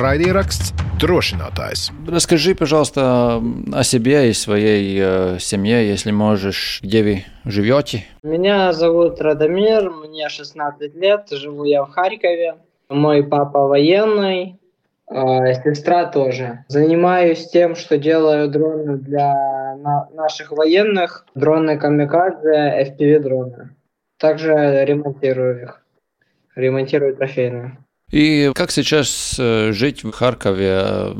Raidieraksts Drošinātājs. Расскажи, пожалуйста, о себе и своей э, семье, если можешь, где вы живете. Меня зовут Радомир, мне 16 лет, живу я в Харькове. Мой папа военный, э, сестра тоже. Занимаюсь тем, что делаю дроны для на- наших военных, дроны камикадзе, FPV-дроны. Также ремонтирую их, ремонтирую трофейные. И как сейчас э, жить в Харькове? Э,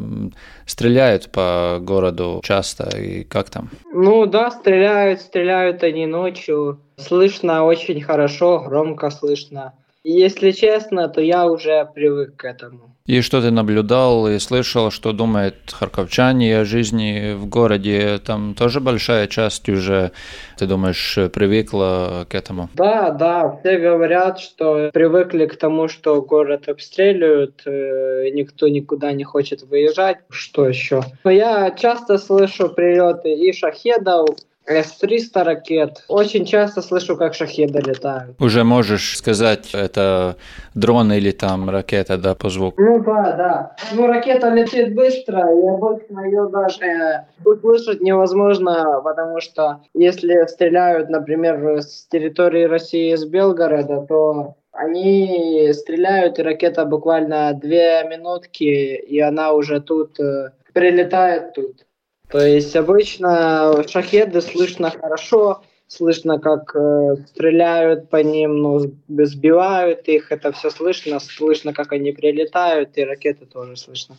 Стреляют по городу часто, и как там? Ну да, стреляют, стреляют они ночью. Слышно очень хорошо, громко слышно. Если честно, то я уже привык к этому. И что ты наблюдал и слышал, что думают харьковчане о жизни в городе? Там тоже большая часть уже, ты думаешь, привыкла к этому? Да, да, все говорят, что привыкли к тому, что город обстреливают, э, никто никуда не хочет выезжать. Что еще? Но я часто слышу прилеты и шахедов, С-300 ракет. Очень часто слышу, как шахеды летают. Уже можешь сказать, это дрон или там ракета, да, по звуку? Ну да, да. Ну ракета летит быстро, и обычно ее даже услышать невозможно, потому что если стреляют, например, с территории России, с Белгорода, то они стреляют, и ракета буквально две минутки, и она уже тут э, прилетает тут. То есть обычно шахеды слышно хорошо, слышно, как э, стреляют по ним, ну, сбивают их, это все слышно, слышно, как они прилетают, и ракеты тоже слышно.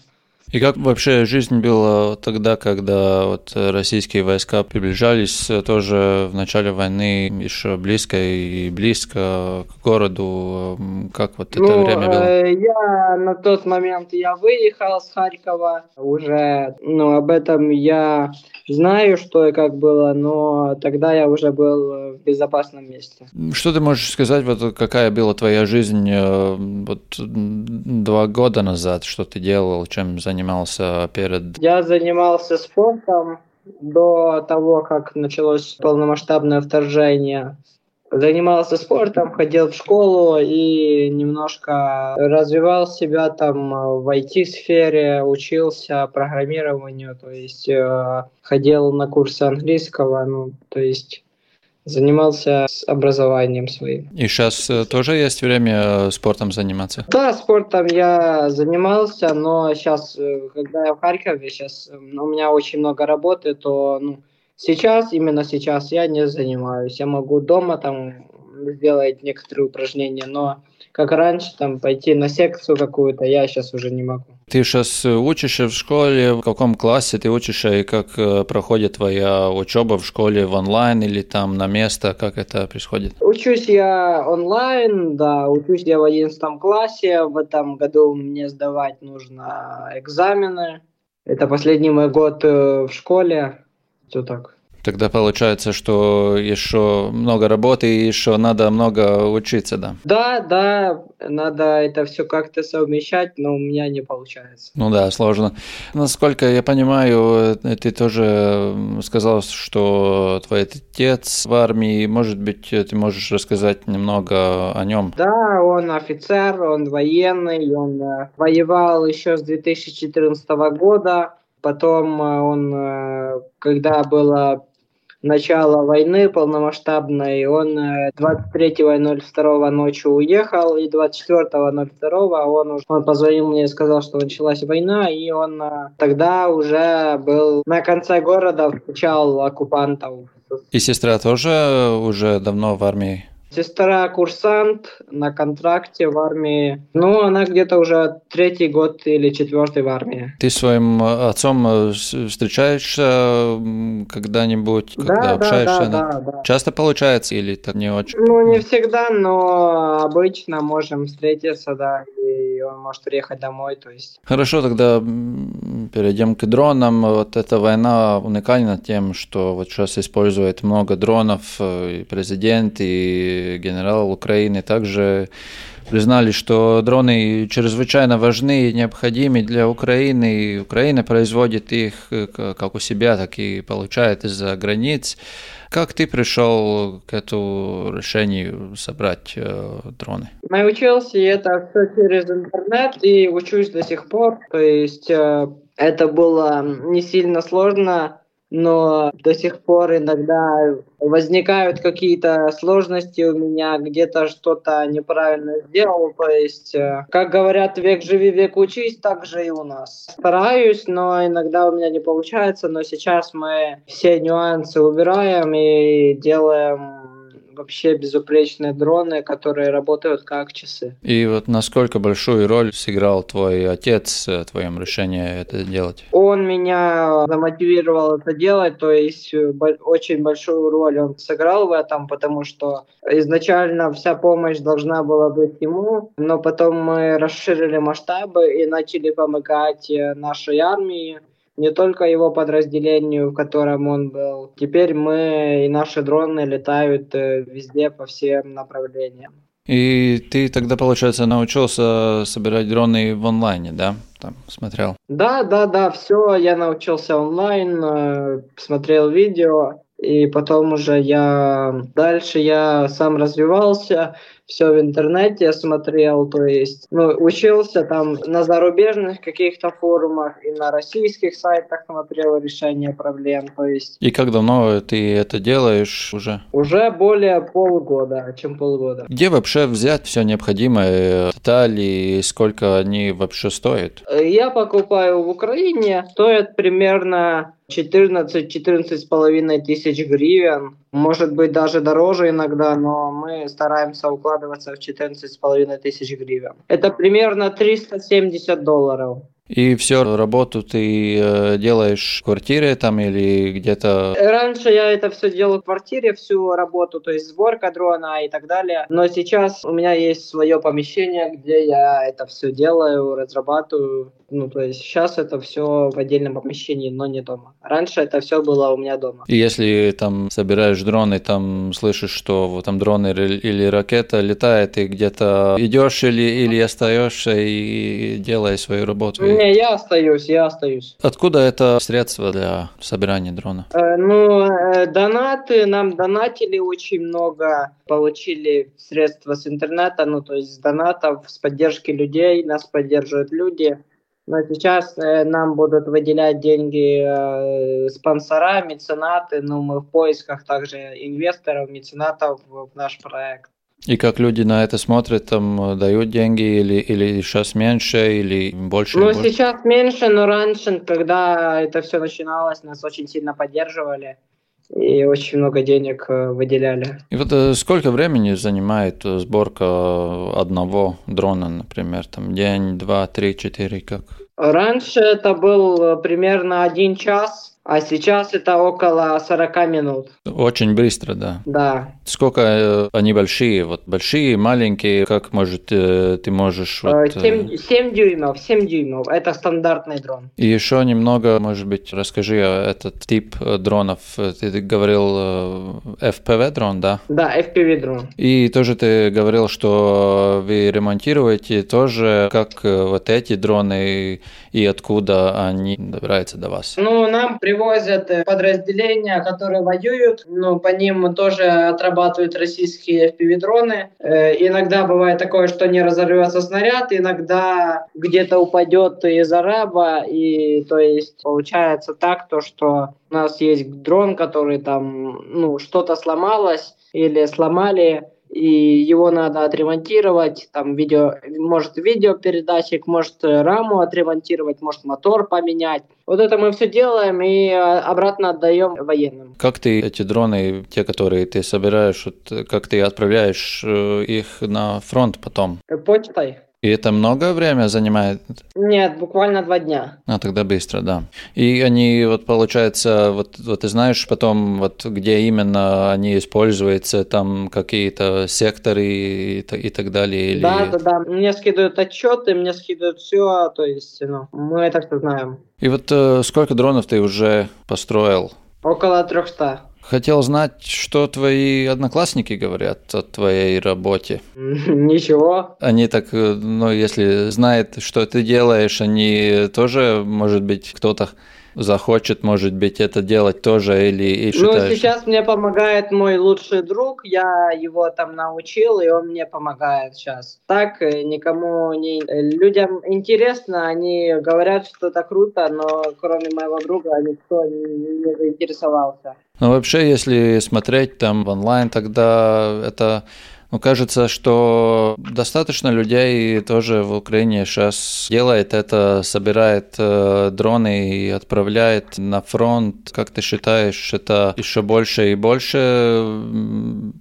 И как вообще жизнь была тогда, когда вот российские войска приближались тоже в начале войны еще близко и близко к городу? Как вот это ну, время было? э, я на тот момент я выехал с Харькова, уже, ну, об этом я знаю, что и как было, но тогда я уже был в безопасном месте. Что ты можешь сказать, вот какая была твоя жизнь э, вот два года назад, что ты делал, чем занимался перед... Я занимался спортом до того, как началось полномасштабное вторжение. Занимался спортом, ходил в школу и немножко развивал себя там в IT-сфере, учился программированию, то есть э, ходил на курсы английского, ну, то есть занимался с образованием своим. И сейчас э, тоже есть время э, спортом заниматься? Да, спортом я занимался, но сейчас, когда я в Харькове, сейчас у меня очень много работы, то ну, сейчас, именно сейчас я не занимаюсь. Я могу дома там сделать некоторые упражнения, но как раньше, там, пойти на секцию какую-то, я сейчас уже не могу. Ты сейчас учишься в школе, в каком классе ты учишься и как э, проходит твоя учеба в школе в онлайн или там на место, как это происходит? Учусь я онлайн, да, учусь я в 11 классе, в этом году мне сдавать нужно экзамены. Это последний мой год э, в школе, все так. Тогда получается, что еще много работы и еще надо много учиться, да? Да, да, надо это все как-то совмещать, но у меня не получается. Ну да, сложно. Насколько я понимаю, ты тоже сказал, что твой отец в армии. Может быть, ты можешь рассказать немного о нем? Да, он офицер, он военный, он воевал еще с 2014 года. Потом он, когда было начала войны полномасштабной. Он 23.02 ночью уехал, и 24.02 он, уже, он позвонил мне и сказал, что началась война, и он тогда уже был на конце города, встречал оккупантов. И сестра тоже уже давно в армии? Сестра курсант на контракте в армии. Ну, она где-то уже третий год или четвертый в армии. Ты своим отцом встречаешься когда-нибудь, да, когда да, общаешься? Да, да, да. Часто получается или так не очень? Ну, не всегда, но обычно можем встретиться, да, и он может приехать домой, то есть. Хорошо, тогда перейдем к дронам. Вот эта война уникальна тем, что вот сейчас использует много дронов и президент, и генерал Украины также признали, что дроны чрезвычайно важны и необходимы для Украины. И Украина производит их как у себя, так и получает из-за границ. Как ты пришел к этому решению собрать э, дроны? Научился это все через интернет и учусь до сих пор. То есть э, это было не сильно сложно но до сих пор иногда возникают какие-то сложности у меня, где-то что-то неправильно сделал. То есть, э, как говорят, век живи, век учись, так же и у нас. Стараюсь, но иногда у меня не получается, но сейчас мы все нюансы убираем и делаем вообще безупречные дроны, которые работают как часы. И вот насколько большую роль сыграл твой отец в твоем решении это делать? Он меня замотивировал это делать, то есть э, очень большую роль он сыграл в этом, потому что изначально вся помощь должна была быть ему, но потом мы расширили масштабы и начали помогать э, нашей армии не только его подразделению, в котором он был. Теперь мы и наши дроны летают э, везде по всем направлениям. И ты тогда, получается, научился собирать дроны в онлайне, да? Там смотрел? Да, да, да, все, я научился онлайн, э, смотрел видео, и потом уже я дальше я сам развивался, все в интернете смотрел, то есть ну, учился там на зарубежных каких-то форумах и на российских сайтах смотрел решение проблем, то есть. И как давно ты это делаешь уже? Уже более полгода, чем полгода. Где вообще взять все необходимое, детали, сколько они вообще стоят? Я покупаю в Украине, стоят примерно 14-14 с половиной тысяч гривен. Может быть, даже дороже иногда, но мы стараемся укладываться в 14 с половиной тысяч гривен. Это примерно 370 долларов. И все работу ты э, делаешь в квартире там или где-то? Раньше я это все делал в квартире, всю работу, то есть сборка дрона и так далее. Но сейчас у меня есть свое помещение, где я это все делаю, разрабатываю. Ну, то есть сейчас это все в отдельном помещении, но не дома. Раньше это все было у меня дома. И если там собираешь дроны, там слышишь, что вот там дрон или, или ракета летает, и где-то идешь или, или остаешься и делаешь свою работу? Не, я остаюсь, я остаюсь. Откуда это средство для собирания дрона? Э, ну, э, донаты, нам донатили очень много, получили средства с интернета, ну, то есть с донатов, с поддержки людей, нас поддерживают люди. Но сейчас э, нам будут выделять деньги э, спонсора, меценаты, но мы в поисках также инвесторов, меценатов в наш проект. И как люди на это смотрят, там дают деньги или, или сейчас меньше, или больше? Ну, больше? сейчас меньше, но раньше, когда это все начиналось, нас очень сильно поддерживали и очень много денег э, выделяли. И вот э, сколько времени занимает сборка одного дрона, например, там день, два, три, четыре, как? Раньше это был э, примерно один час, а сейчас это около 40 минут. Очень быстро, да. Да. Сколько э, они большие? Вот большие, маленькие, как может э, ты можешь... Вот, 7, 7 дюймов, 7 дюймов. Это стандартный дрон. И еще немного, может быть, расскажи о этот тип дронов. Ты говорил FPV дрон, да? Да, FPV дрон. И тоже ты говорил, что вы ремонтируете тоже, как вот эти дроны и откуда они добираются до вас? Ну, нам привозят э, подразделения, которые воюют, но по ним тоже отрабатывают российские FPV-дроны. Э, иногда бывает такое, что не разорвется снаряд, иногда где-то упадет из араба, и то есть получается так, то, что у нас есть дрон, который там, ну, что-то сломалось или сломали, и его надо отремонтировать, там видео, может видеопередатчик, может раму отремонтировать, может мотор поменять. Вот это мы все делаем и э, обратно отдаем военным. Как ты эти дроны, те, которые ты собираешь, вот, как ты отправляешь э, их на фронт потом? Почтой. И это много время занимает? Нет, буквально два дня. А тогда быстро, да. И они, вот получается, вот, вот ты знаешь потом, вот где именно они используются, там какие-то секторы и, и так далее? Или... Да, да, да. Мне скидывают отчеты, мне скидывают все, то есть, ну, мы это все знаем. И вот э, сколько дронов ты уже построил? Около 300. Хотел знать, что твои одноклассники говорят о твоей работе. Ничего. Они так, ну, если знают, что ты делаешь, они тоже, может быть, кто-то захочет, может быть, это делать тоже или и Ну, сейчас мне помогает мой лучший друг, я его там научил, и он мне помогает сейчас. Так э, никому не... Э, людям интересно, они говорят, что это круто, но кроме моего друга никто не заинтересовался. Ну, вообще, если смотреть там в онлайн, тогда это ну, кажется, что достаточно людей тоже в Украине сейчас делает это, собирает э, дроны и отправляет на фронт. Как ты считаешь, это еще больше и больше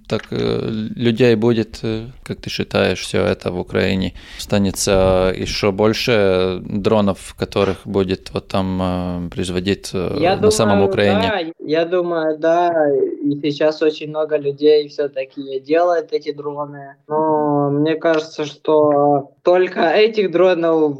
так э, людей будет, э, как ты считаешь, все это в Украине? Станется еще больше дронов, которых будет вот там э, производить э, я на думаю, самом Украине? Да, я думаю, да. И сейчас очень много людей все-таки делают эти дроны. Но мне кажется, что только этих дронов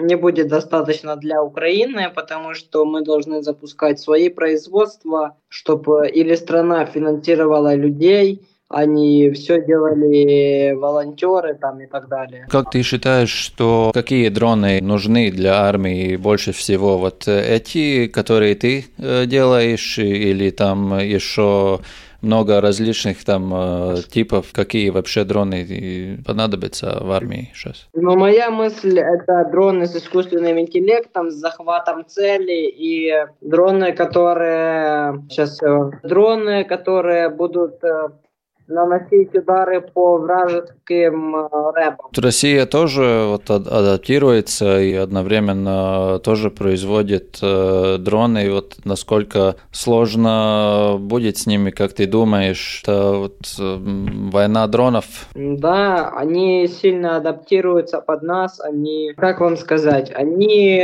не будет достаточно для Украины, потому что мы должны запускать свои производства, чтобы или страна финансировала людей, они все делали волонтеры там и так далее. Как ты считаешь, что какие дроны нужны для армии больше всего? Вот эти, которые ты э, делаешь, или там еще много различных там э, типов, какие вообще дроны понадобятся в армии сейчас? Ну, моя мысль это дроны с искусственным интеллектом, с захватом цели и дроны, которые сейчас э, дроны, которые будут наносить удары по вражеским э, рэбам. Россия тоже вот адаптируется и одновременно тоже производит э, дроны. И вот насколько сложно будет с ними, как ты думаешь, это вот э, война дронов? Да, они сильно адаптируются под нас. Они, как вам сказать, они,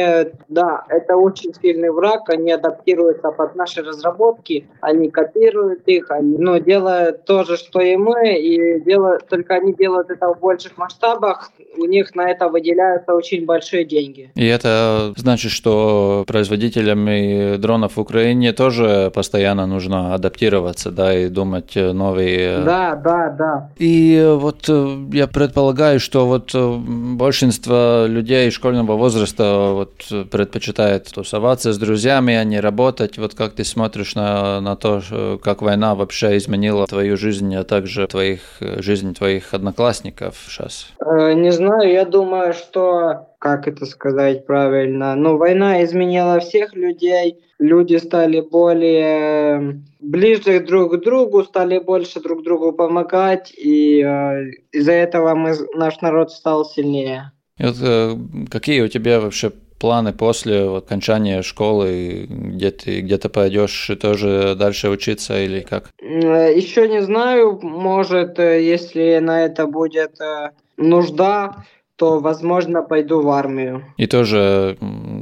да, это очень сильный враг. Они адаптируются под наши разработки, они копируют их, они, ну, делают то же, что и мы, и делают, только они делают это в больших масштабах, у них на это выделяются очень большие деньги. И это значит, что производителям дронов в Украине тоже постоянно нужно адаптироваться, да, и думать новые... Да, да, да. И вот э, я предполагаю, что вот э, большинство людей школьного возраста вот предпочитает тусоваться с друзьями, а не работать. Вот как ты смотришь на, на то, как война вообще изменила твою жизнь а также твоих, э, жизнь твоих одноклассников сейчас? Э, не знаю, я думаю, что, как это сказать правильно, ну, война изменила всех людей, люди стали более ближе друг к другу, стали больше друг другу помогать, и э, из-за этого мы, наш народ стал сильнее. И вот, э, какие у тебя вообще планы после окончания школы, где ты где-то пойдешь тоже дальше учиться или как? Еще не знаю, может, э, если на это будет э, нужда, то, возможно, пойду в армию. И тоже,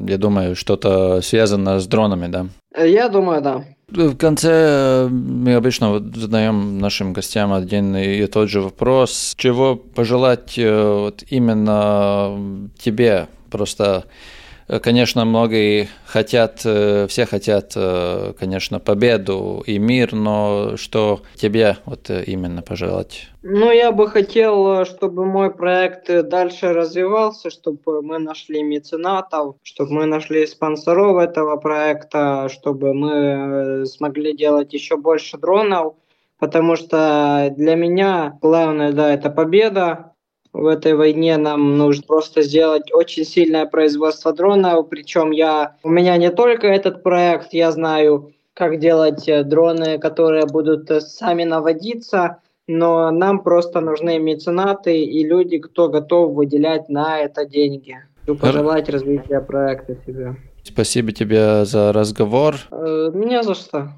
я думаю, что-то связано с дронами, да? Я думаю, да. В конце мы обычно задаем нашим гостям один и тот же вопрос. Чего пожелать э, вот именно тебе? Просто Э, конечно, многие хотят, э, все хотят, э, конечно, победу и мир, но что тебе вот именно пожелать? Ну, я бы хотел, чтобы мой проект дальше развивался, чтобы мы нашли меценатов, чтобы мы нашли спонсоров этого проекта, чтобы мы смогли делать еще больше дронов, потому что для меня главное, да, это победа, в этой войне нам нужно просто сделать очень сильное производство дронов. Причем я, у меня не только этот проект, я знаю, как делать э, дроны, которые будут э, сами наводиться, но нам просто нужны меценаты и люди, кто готов выделять на это деньги. Хочу пожелать развития проекта себе. Спасибо тебе за разговор. Э, меня за что.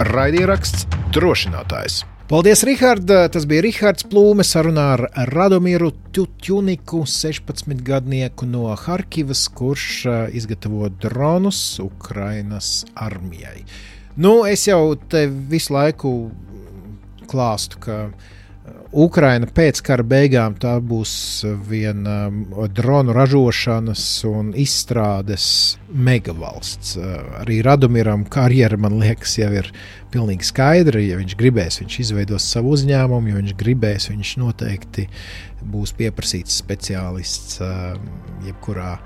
Raidieraksts drošinātājs. Paldies, Rihard! Tas bija Rihards Plūme sarunā ar Radomīru Tutjuniku, 16-gadnieku no Harkivas, kurš izgatavo dronus Ukrainas armijai. Nu, es jau te visu laiku klāstu, ka Ukraina pēc kara beigām tā būs viena dronu ražošanas un izstrādes megavalsts. Arī Radomiram karjera, man liekas, jau ir pilnīgi skaidra. Ja viņš gribēs, viņš izveidos savu uzņēmumu, ja viņš gribēs, viņš noteikti būs pieprasīts speciālists jebkurā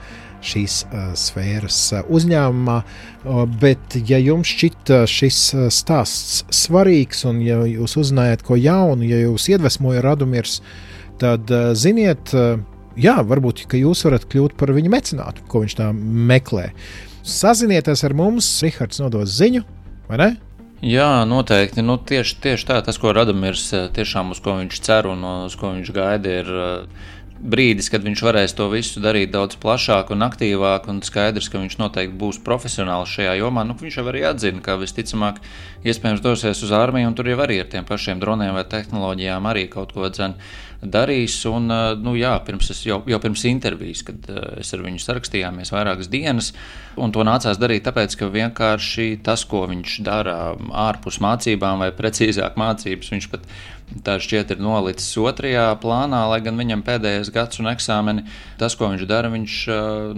šīs sfēras uzņēmumā. Bet, ja jums šķita šis stāsts svarīgs, un ja jūs uzzinājāt ko jaunu, ja jūs iedvesmoja Radumirs, tad ziniet, jā, varbūt jūs varat kļūt par viņa mecenātu, ko viņš tā meklē. Sazinieties ar mums, Rihards nodos ziņu, vai ne? Jā, noteikti. Nu, tieši, tieši tā, tas, ko Radamirs tiešām uz ko viņš cer un uz ko viņš gaida, ir brīdis, kad viņš varēs to visu darīt daudz plašāk un aktīvāk, un skaidrs, ka viņš noteikti būs profesionāls šajā jomā. Nu, viņš jau arī atzina, ka visticamāk, iespējams, dosies uz armiju, un tur jau arī ar tiem pašiem droniem vai tehnoloģijām arī kaut ko dzen darīs. Un, nu, jā, pirms es, jau, jau pirms intervijas, kad es ar viņu sarakstījāmies vairākas dienas, un to nācās darīt tāpēc, ka vienkārši tas, ko viņš dara ārpus mācībām, vai precīzāk mācības, viņš pat tā šķiet ir nolicis otrajā plānā, lai gan viņam pēdējais gads un eksāmeni, tas, ko viņš dara, viņš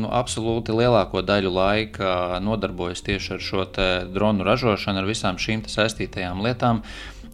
nu, absolūti lielāko daļu laika nodarbojas tieši ar šo dronu ražošanu, ar visām šīm saistītajām lietām.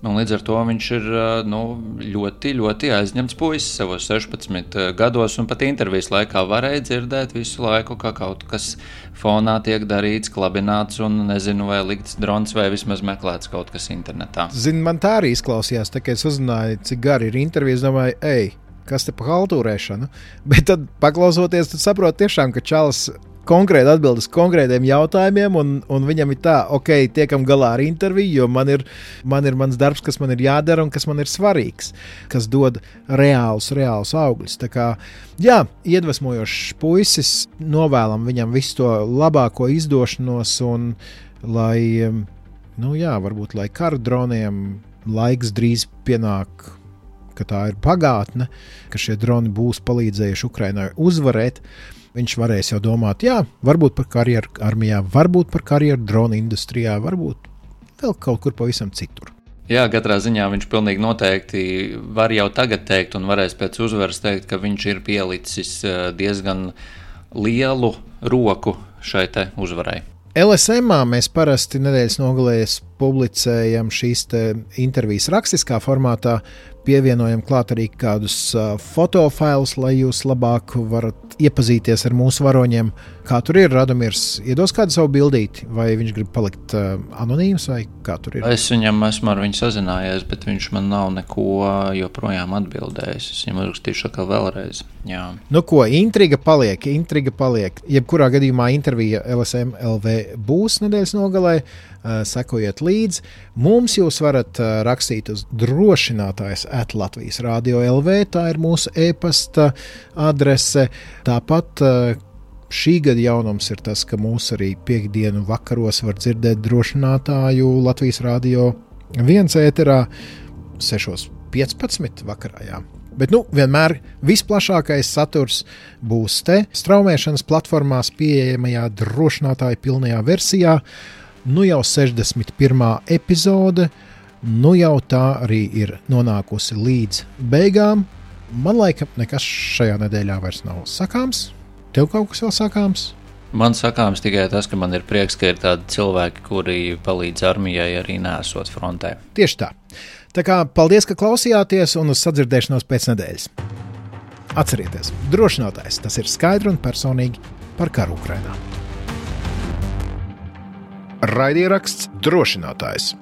Un līdz ar to viņš ir nu, ļoti, ļoti aizņemts puisis savos 16 gados, un pat intervijas laikā varēja dzirdēt visu laiku, ka kaut kas fonā tiek darīts, klabināts, un nezinu, vai likts drons, vai vismaz meklēts kaut kas internetā. Zini, man tā arī izklausījās, tā, kad es uzzināju, cik gari ir intervijas, domāju, ej, kas te pa haltūrēšanu, bet tad paklausoties, tad saproti tiešām, ka Čāls konkrēti atbildes konkrētiem jautājumiem, un, un viņam ir tā, ok, tiekam galā ar interviju, jo man ir, man ir mans darbs, kas man ir jādara un kas man ir svarīgs, kas dod reālus, reālus augļus. Tā kā, jā, iedvesmojošs puisis, novēlam viņam visu to labāko izdošanos, un lai, nu jā, varbūt lai kara droniem laiks drīz pienāk ka tā ir pagātne, ka šie droni būs palīdzējuši Ukraiņai uzvarēt viņš varēs jau domāt, jā, varbūt par karjeru armijā, varbūt par karjeru drona industrijā, varbūt vēl kaut kur pavisam citur. Jā, katrā ziņā viņš pilnīgi noteikti var jau tagad teikt, un varēs pēc uzvaras teikt, ka viņš ir pielicis eh, diezgan lielu roku šai uzvarai. LSM mēs parasti nedēļas nogalēs publicējam šīs intervijas rakstiskā formātā, pievienojam klāt arī kādus fotofailus, lai jūs labāk varat iepazīties ar mūsu varoņiem. Kā tur ir Radomirs, iedos kādu savu bildīti, vai viņš grib palikt anonīms, vai kā tur ir? Es viņam esmu ar viņu sazinājies, bet viņš man nav neko joprojām atbildējis. Es viņam uzrakstīšu atkal vēlreiz. Jā. Nu ko, intriga paliek, intriga paliek. Jebkurā gadījumā intervija LSM LV būs nedēļas nogalē. Sekojiet līdzi. Mums jūs varat uh, rakstīt uz drošinātājs at Latvijas Rādio LV. Tā ir mūsu e-pasta adrese. Tāpat uh, šī gada jaunums ir tas, ka mūs arī piekdienu vakaros var dzirdēt drošinātāju Latvijas Rādio viens ēterā 6.15. vakarā. Jā. Bet nu, vienmēr visplašākais saturs būs te straumēšanas platformās pieejamajā drošinātāja pilnajā versijā. Nu jau 61. epizode, nu jau tā arī ir nonākusi līdz beigām. Man liekas, nekas šajā nedēļā vairs nav sakāms. Tev kaut kas vēl sakāms? Man sakāms tikai tas, ka man ir prieks, ka ir tādi cilvēki, kuri palīdz armijai arī nesot frontē. Tieši tā. Tā kā paldies, ka klausījāties un uz sadzirdēšanos pēc nedēļas. Atcerieties, drošinātājs tas ir skaidri un personīgi par karu Ukrajinā. Raidieraksts drošinātājs.